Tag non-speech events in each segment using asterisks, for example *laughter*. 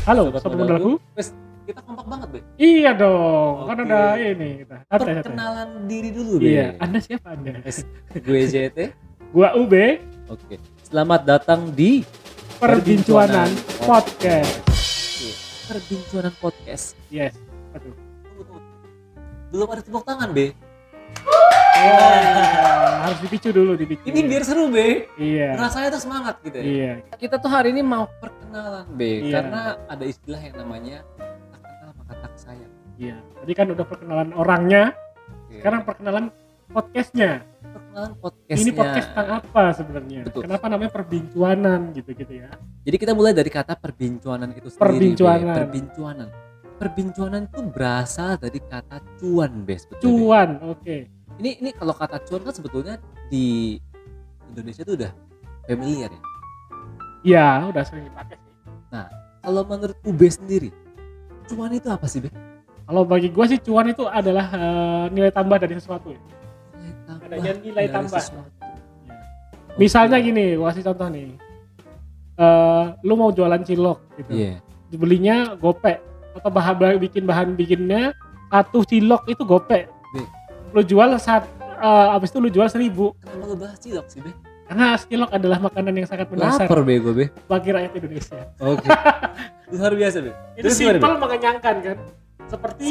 Halo, Sobat sobat modalku. modalku. Wes, kita kompak banget, Be. Iya dong, kan Oke. ada ini kita. Perkenalan diri dulu, Be. Iya, Anda siapa Anda? Gue *laughs* JT. Gua UB, Oke. Selamat datang di Perbincuanan Perbincuanan Podcast. Oke, Perbincuanan Podcast. Yes. Aduh. Belum ada tepuk tangan, Be. Oh, harus dipicu dulu, dipicu. Ini biar seru, Be. Iya. Rasanya tuh semangat gitu ya. Iya. Kita tuh hari ini mau perkenalan, Be, Iya. karena ada istilah yang namanya tak kenal maka tak sayang. Iya. Tadi kan udah perkenalan orangnya, Oke. sekarang perkenalan podcastnya. perkenalan podcastnya. Ini podcast tentang apa sebenarnya? Betul. Kenapa namanya perbincuanan gitu-gitu ya? Jadi kita mulai dari kata perbincuanan itu sendiri. Perbincuanan. Be. Perbincuanan. Perbincuanan itu berasal dari kata cuan, Be, sebetulnya. Cuan, oke. Ini ini kalau kata cuan kan sebetulnya di Indonesia itu udah familiar ya. Iya, udah sering dipakai sih. Kalau menurut UB sendiri, cuan itu apa sih, Be? Kalau bagi gua sih cuan itu adalah eh, nilai tambah dari sesuatu. Ya. Nilai tambah. Adanya nilai dari tambah. sesuatu. Misalnya Oke. gini, gua kasih contoh nih. Eh, lu mau jualan cilok gitu. Iya. Belinya gope atau bahan bahan- bikin bahan bikinnya satu cilok itu gope. Be. Lu jual saat eh, abis itu lu jual seribu Kenapa lu bahas cilok sih, Be? Karena cilok adalah makanan yang sangat mendasar Lapar, Be, gue, Be. bagi rakyat Indonesia. Oke. *laughs* Luar biasa, Be. Itu Terus simpel mengenyangkan kan. Seperti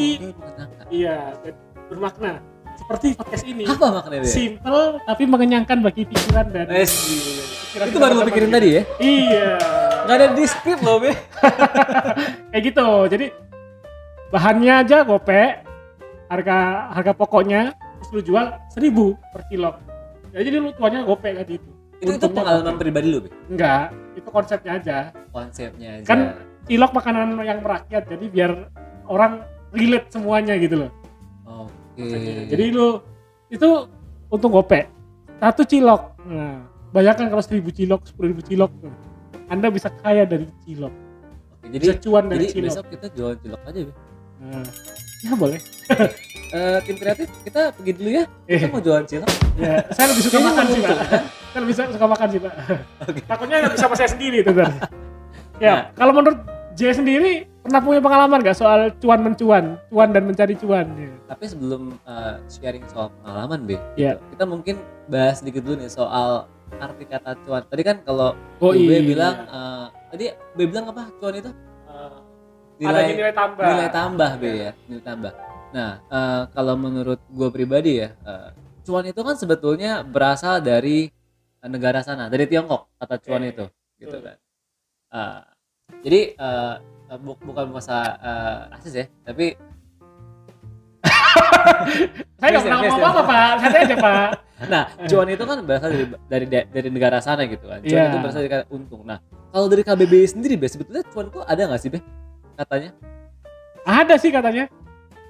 iya bermakna. Seperti podcast ini. Apa maknanya, Be? Simpel tapi mengenyangkan bagi pikiran dan Wes, pikiran Itu baru lo pikirin tadi ya? Iya. Nggak ada di script loh, Be. *laughs* kayak gitu jadi bahannya aja gope harga harga pokoknya terus lu jual seribu per kilo Ya, jadi lu tuanya gope kan itu Itu itu pengalaman gope. pribadi Be. enggak itu konsepnya aja Konsepnya aja. Kan- cilok makanan yang merakyat jadi biar orang relate semuanya gitu loh Oke. jadi lu itu untung gope satu cilok nah bayangkan kalau seribu cilok sepuluh ribu cilok anda bisa kaya dari cilok Oke, jadi bisa cuan dari jadi cilok besok kita jualan cilok aja, Be. Nah, ya boleh *laughs* Eh, tim kreatif kita pergi dulu ya. Kita mau jualan cilok. Ya, saya lebih suka makan sih, Pak. Saya lebih suka makan sih, Pak. Oke. Takutnya nggak bisa sama saya sendiri itu, Ntar. *laughs* Ya, Nah. kalau menurut J sendiri, pernah punya pengalaman nggak soal cuan mencuan, cuan dan mencari cuan? Ya. Tapi sebelum eh, sharing soal pengalaman, Be, Iya. kita mungkin bahas sedikit dulu nih soal arti kata cuan. Tadi kan kalau Oh B iya. bilang eh, tadi B bilang apa? Cuan itu Eh, adanya nilai tambah. nilai tambah B ya, nilai tambah. Nah, eh, kalau menurut gue pribadi ya, eh, cuan itu kan sebetulnya berasal dari eh, negara sana, dari Tiongkok kata cuan Oke, itu, gitu betul. kan. Eh, jadi eh, bu- bukan bahasa eh, asis ya, tapi *laughs* Saya nggak pernah ngomong apa, Pak. Santai aja, Pak. *laughs* nah cuan itu kan berasal dari dari dari negara sana gitu kan. Cuan Iya. itu berasal dari untung. Nah, kalau dari KBB sendiri, Be, sebetulnya cuan itu ada nggak sih, Be? Katanya, Ada sih katanya.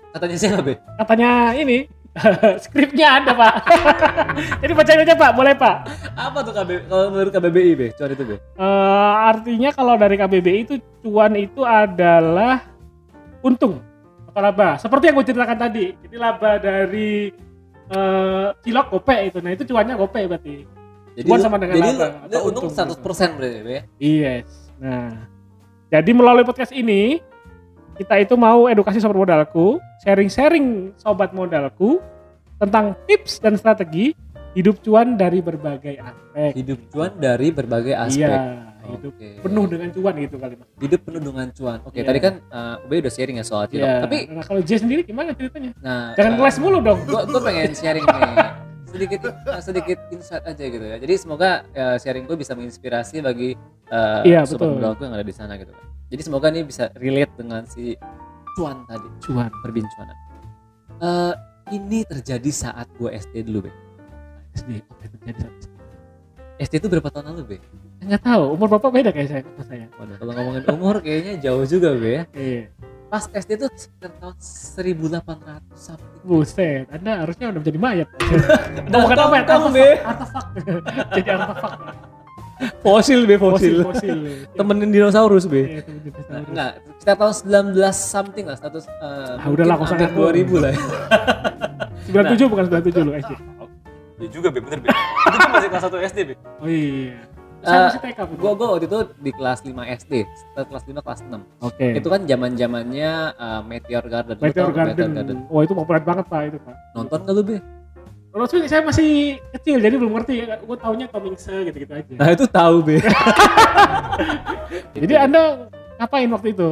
katanya siapa, Be? Katanya ini, *laughs* skripnya ada, Pak. *laughs* Jadi bacain aja, Pak. Boleh, Pak. Apa tuh KB kalau menurut KBBI, Be? Cuan itu, Be? Eh, artinya kalau dari KBBI itu cuan itu adalah untung atau laba. Seperti yang gue ceritakan tadi. Jadi laba dari eh, cilok gope itu. Nah itu cuannya gope berarti. Jadi Cuan sama dengan jadi laba untung untung 100% berarti, Be? Yes. Nah jadi melalui podcast ini kita itu mau edukasi sobat modalku, sharing-sharing sobat modalku tentang tips dan strategi hidup cuan dari berbagai aspek. Hidup cuan dari berbagai aspek. Iya, hidup Oke. penuh dengan cuan gitu kali mas. hidup penuh dengan cuan. Oke, Iya. tadi kan uh, Ube udah sharing ya soal cilok. Iya. Tapi nah, kalau J sendiri gimana ceritanya? nah Jangan uh, kelas mulu dong. gua pengen sharing nih sedikit uh, sedikit insight aja gitu ya. Jadi semoga uh, sharing gue bisa menginspirasi bagi uh, Iya, sobat yang ada di sana gitu kan. Jadi semoga ini bisa relate dengan si cuan tadi, Cuan. perbincangan. Eh ini terjadi saat gue SD dulu, Be. SD yang terjadi saat? SD itu berapa tahun lalu, Be? Nggak tahu. Umur bapak beda kayak saya. sama saya. Waduh, kalau ngomongin umur kayaknya jauh juga, Be ya. Iya. Pas SD itu sekitar tahun 1800 something. Buset. Anda harusnya udah menjadi mayat. *laughs* Udah bukan apa ya? Be. Artefak. *laughs* Jadi artefak. Fosil, Be, Fosil. Fosil. Temenin dinosaurus, Be. Iya, temen dinosaurus. Enggak, kita tahun 19 something lah status uh, Ah, udahlah, kok sangat 2000 lah. ya. *laughs* 97 bukan 97 lu SD. Ya juga, Be, bener, Be. Itu kan masih kelas 1 SD, Be. Oh iya. Saya Eh, masih TK. Gua gua waktu itu di kelas 5 SD, setelah kelas 5 kelas 6. Oke. Itu kan zaman-zamannya eh, Meteor Garden. Meteor tau nggak Garden. Wah itu populer banget pak itu pak. Nonton gak lu, Be? Kalau saya saya masih kecil jadi belum ngerti. Gue taunya Tomingse gitu-gitu aja. Nah, itu tahu, Be. *laughs* Jadi anda ngapain waktu itu?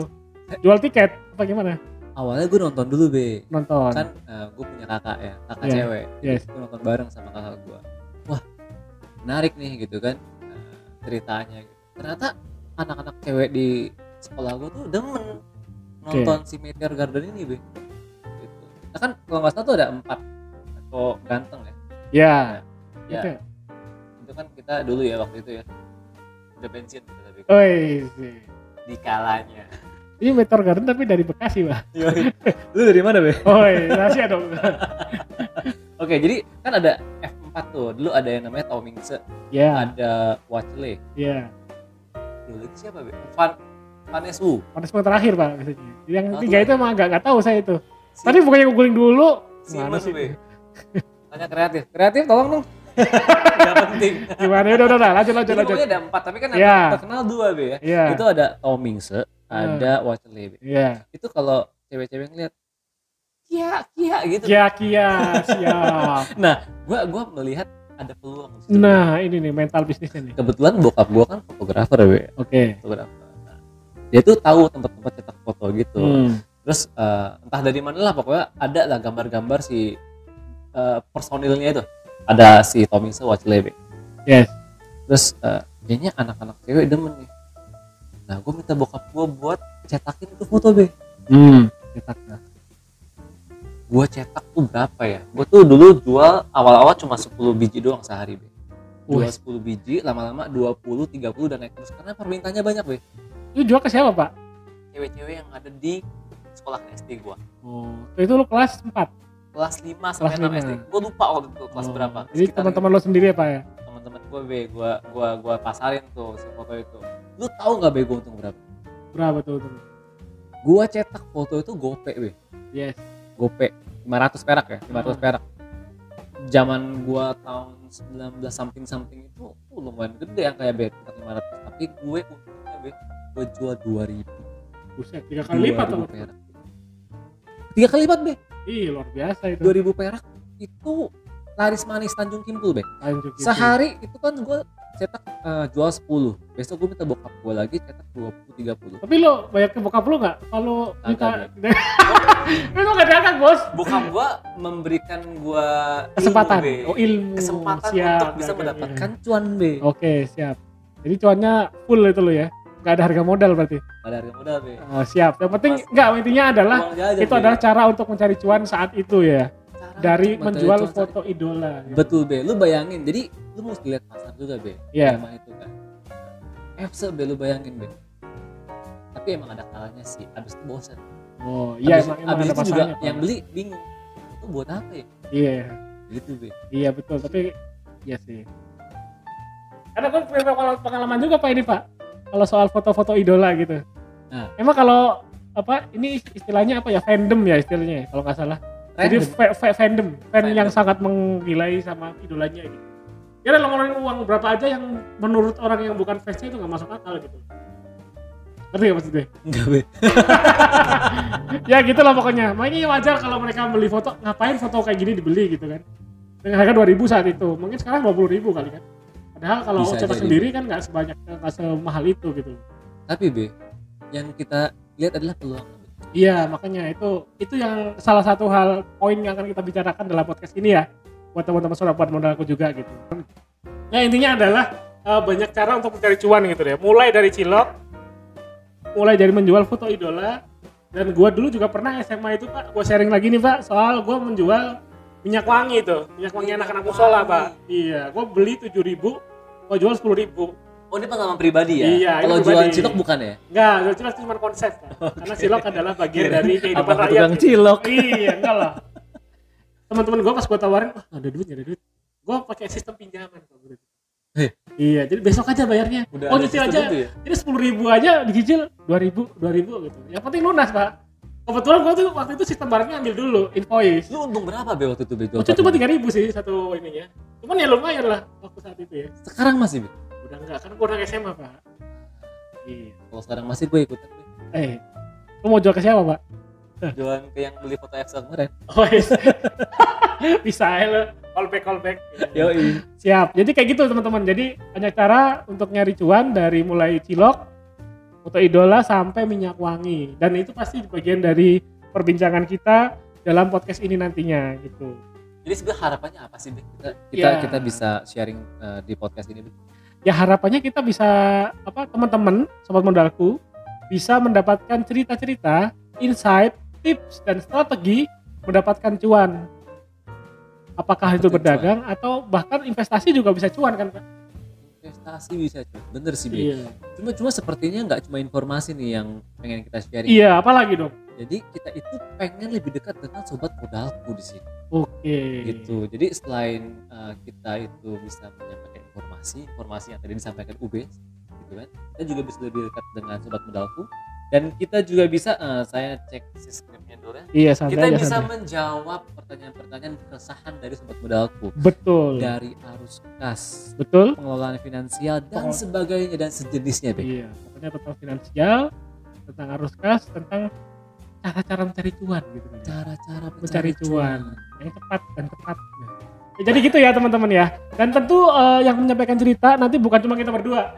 Jual tiket apa gimana? Awalnya gue nonton dulu, Be. Nonton. Kan gue punya kakak ya, kakak Iya, cewek. yes. Gue nonton bareng sama kakak gue. Wah, menarik nih gitu kan eh, ceritanya. Gitu. Ternyata anak-anak cewek di sekolah gue tuh demen nonton si Meteor Garden ini, Be. Gitu. Nah kan kalau nggak salah tuh ada empat atau ganteng ya. Ya. Ya, Oke. itu kan kita dulu ya waktu itu ya. Udah pensiun kita tapi Oi, sih. di kalanya. Ini Meteor Garden tapi dari Bekasi pak. *laughs* Yoi. Lu dari mana, Be? Oi, rahasia dong. *laughs* Oke, jadi kan ada F4 tuh. Dulu ada yang namanya Tomingse, ya, ada Watchley. ya. Dulu itu siapa, Be? Van Vanesu. Punishment terakhir pak biasanya. Yang Satu tiga lagi. itu emang agak nggak tahu saya itu. Si, Tadi bukannya googling dulu. Simon, Gimana sih? Be. *laughs* Tanya kreatif. Kreatif tolong dong. *laughs* Gak penting. Gimana? Udah, udah, udah. Lanjut, lanjut, Jadi lanjut. ada empat, tapi kan yang Iya. terkenal dua, Be ya. Iya. Itu ada Tomingse, ada Watchley, Be. Iya. Itu kalau cewek-cewek ngeliat kia kia gitu. Kia, kia, siap. *laughs* Gua gua melihat ada peluang. situ. Nah, ini nih mental bisnisnya nih. kebetulan bokap gua kan fotografer ya, Be. Oke. fotografer. Nah, dia tuh tahu tempat-tempat cetak foto gitu. Hmm. Terus eh, entah dari mana lah pokoknya ada lah gambar-gambar si eh, personilnya itu. Ada si Tommy Watchley. Yes. Terus eh, kayaknya anak-anak cewek demen nih. Nah, gue minta bokap gue buat cetakin itu foto be. Hmm. Cetaknya. Gue cetak tuh berapa ya? Gue tuh dulu jual awal-awal cuma 10 biji doang sehari be. Jual Wih. 10 biji, lama-lama 20, 30 dan naik terus karena permintaannya banyak be. Itu jual ke siapa, Pak? Cewek-cewek yang ada di sekolah SD gue. Oh, itu lu kelas 4. kelas 5 sampai Kelas 6 lima. SD. Gue lupa waktu itu kelas Oh, berapa. Jadi teman-teman lo sendiri ya, Pak ya? teman-teman gue be, gue gua gua pasarin tuh si foto itu. Lu tahu nggak be gue untung berapa? Berapa tuh? tuh? Gue cetak foto itu gope be, Yes. Gope 500 perak ya, 500 Hmm. perak. Zaman gua tahun 19 something something itu uh, lumayan gede yang kayak be, sekitar 500. Tapi gue untungnya be, gue jual 2000. Buset, tiga kali lipat tuh. 2000 perak. Tiga kali lipat be, Ih, luar biasa itu. 2000 perak itu laris manis Tanjung Kimpul be. Lanjut gitu. sehari itu kan gue cetak eh, jual 10 besok gue minta bokap gue lagi cetak 20 30 Tapi lo bayar ke bokap lo nggak? Kalau minta, lo nggak *laughs* diangkat bos. bokap gue memberikan gue Kesempatan. Oh ilmu. kesempatan Siap, untuk bisa mendapatkan cuan B Oke siap. Jadi cuannya full itu lo ya? Nggak ada harga modal berarti? pada harga modal B Oh, siap. Yang penting Mas- nggak intinya adalah jajan, itu adalah cara untuk mencari cuan saat itu ya. Dari mencari menjual foto idola. itu. gitu. betul B lu bayangin jadi lu mesti lihat pasar juga B Iya. Emang itu kan FC B lu bayangin B tapi emang ada kalanya sih abis itu bosan Oh iya abis, emang, emang abis ada itu juga masanya. Pak. yang beli bingung itu buat apa ya Iya gitu B iya betul. Tapi iya sih. Karena gue punya pengalaman- juga pak ini pak. Kalau soal foto-foto idola gitu. Nah. Emang kalau apa ini istilahnya apa ya fandom ya istilahnya ya, kalau nggak salah. Jadi Random. fa- fa- fandom, fan Fandom. yang sangat menggilai sama idolanya gitu. Ya udah ngeluarin uang berapa aja yang menurut orang yang bukan fansnya itu nggak masuk akal gitu. Ngerti gak maksudnya? enggak B *laughs* ya gitu lah pokoknya. Makanya wajar kalau mereka beli foto, ngapain foto kayak gini dibeli gitu kan. Dengan harga 2000 saat itu. Mungkin sekarang 20 ribu kali kan. Padahal kalau cetak jadi. sendiri kan nggak sebanyak, nggak semahal itu gitu. tapi B yang kita lihat adalah peluang Iya, makanya itu itu yang salah satu hal poin yang akan kita bicarakan dalam podcast ini ya. Buat teman-teman saudara buat modalku juga gitu. Ya intinya adalah eh, banyak cara untuk mencari cuan gitu ya. Mulai dari cilok, mulai dari menjual foto idola dan gua dulu juga pernah SMA itu Pak, gua sharing lagi nih Pak, soal gua menjual minyak wangi itu, minyak wangi anak-anak musola. Pak. Iya, gua beli 7000, gua jual 10000 Oh ini pengalaman pribadi ya? Iya, Kalau jualan cilok bukan ya? Enggak, itu cuma cuma konsep Pak. *laughs* Karena cilok adalah bagian dari kehidupan Abang rakyat. tukang gitu. cilok. iya enggak lah teman-teman gue pas gue tawarin wah ada duit ada duit gue pakai sistem pinjaman kalau gitu. Eh. iya jadi besok aja bayarnya Udah oh nyicil aja ya? jadi sepuluh ribu aja dicicil dua ribu dua ribu gitu yang penting lunas pak kebetulan gue tuh waktu itu sistem barangnya ambil dulu invoice Lu untung berapa Be waktu itu Be? itu cuma tiga ribu sih satu ininya cuman ya lumayan lah waktu saat itu ya Sekarang masih Be? Udah enggak kan gue udah SMA pak iya Kalau sekarang masih gue ikutan gue. eh lu mau jual ke siapa pak Jualan ke yang beli foto Excel kemarin. oh iya. *laughs* bisa ya lo callback callback Yoi. siap jadi kayak gitu teman-teman jadi banyak cara untuk nyari cuan dari mulai cilok foto idola sampai minyak wangi dan itu pasti bagian dari perbincangan kita dalam podcast ini nantinya gitu Jadi sebenarnya harapannya apa sih? Kita kita, Ya. kita bisa sharing eh, di podcast ini. Ya harapannya kita bisa apa teman-teman sobat modalku bisa mendapatkan cerita-cerita insight tips dan strategi mendapatkan cuan apakah itu berdagang atau bahkan investasi juga bisa cuan kan Pak? Investasi bisa, cuy. Bener sih, iya Cuma cuma sepertinya nggak cuma informasi nih yang pengen kita sharing. iya apalagi dong Jadi kita itu pengen lebih dekat dengan sobat modalku di sini. oke Gitu. Jadi selain eh, kita itu bisa menyampaikan informasi, informasi yang tadi disampaikan UB, gitu kan. Kita juga bisa lebih dekat dengan sobat modalku dan kita juga bisa eh, saya cek si skripnya dulu ya. iya santai Kita aja, bisa santai. menjawab pertanyaan-pertanyaan keresahan dari sobat modalku betul dari arus kas, betul pengelolaan finansial dan Pengelola- sebagainya dan sejenisnya, Be. iya pokoknya tentang finansial tentang arus kas tentang cara-cara mencari cuan gitu kan ya. Cara-cara mencari cuan yang cepat dan tepat Nah, ya, jadi gitu ya teman-teman ya dan tentu eh, yang menyampaikan cerita nanti bukan cuma kita berdua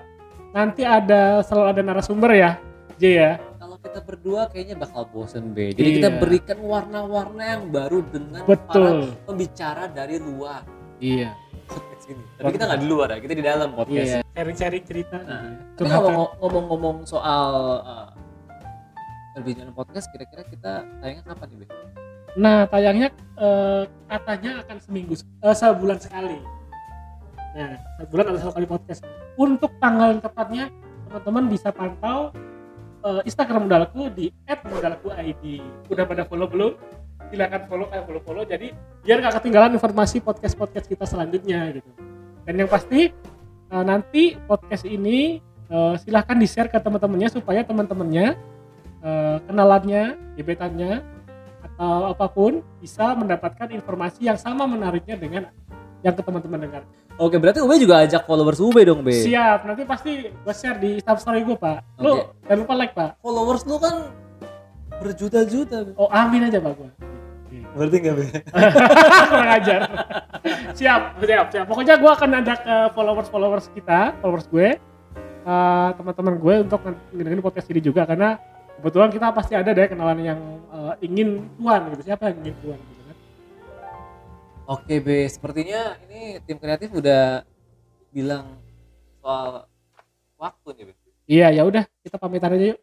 nanti ada selalu ada narasumber ya J ya Kalau kita berdua kayaknya bakal bosen, Be. Jadi kita Iya. berikan warna-warna yang baru dengan para betul pembicara dari luar iya podcast ini. Tapi kita nggak di luar ya, kita di dalam podcast. iya sharing-sharing cerita Nah, Tapi Curhatan. ngomong- ngomong-ngomong soal uh, perbincangan podcast, kira-kira kita tayangnya kapan nih, Be? Nah, tayangnya eh, katanya akan seminggu eh, sebulan sekali. Nah, sebulan ada satu kali podcast. Untuk tanggal yang tepatnya, teman-teman bisa pantau eh, Instagram modalku di @modalku_id. Udah pada follow belum? Silakan follow kayak follow follow. Jadi biar nggak ketinggalan informasi podcast podcast kita selanjutnya gitu. Dan yang pasti eh, nanti podcast ini eh, silahkan di share ke teman-temannya supaya teman-temannya eh, kenalannya, gebetannya atau apa pun bisa mendapatkan informasi yang sama menariknya dengan yang ke teman-teman dengar. Oke, berarti Ube juga ajak followers Ube dong, Be. Siap, nanti pasti gue share di Instastory gue pak. Lu Oke. jangan lupa like pak. Followers lu kan berjuta-juta, Be. Oh amin aja pak gue. Berarti nggak, Be? *laughs* Kurang ajar. siap, siap, siap. Pokoknya gue akan ajak ke followers-followers kita, followers gue, eh, teman-teman gue untuk ngedengerin podcast ini juga karena kebetulan kita pasti ada deh kenalan yang eh, ingin tuan gitu. Siapa yang ingin tuan gitu kan? Oke, Be. Sepertinya ini tim kreatif udah bilang soal waktu nih, Be. Iya, ya udah kita pamitan aja yuk.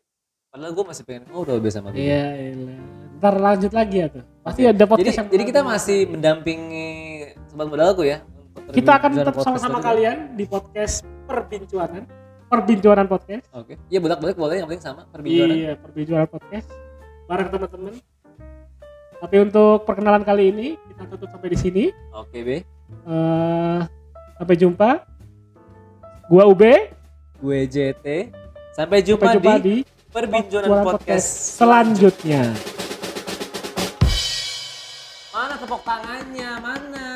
Padahal gue masih pengen ngobrol Be sama. Iya, iya. Ntar lanjut lagi ya tuh. Pasti ada podcast jadi, yang jadi kita masih mendampingi sobat modalku ya. kita akan tetap sama-sama kalian di podcast perbincuanan. Perbincuanan podcast. Oke. Iya bolak-balik boleh yang penting sama perbincangan. Iya, perbincuanan podcast bareng teman-teman. Tapi untuk perkenalan kali ini kita tutup sampai di sini. Oke, Be. Eh, sampai jumpa. Gua Ube. Gue JT. Sampai jumpa, Sampai jumpa di, di perbincangan Perbincuanan podcast. selanjutnya. Mana tepuk tangannya? Mana?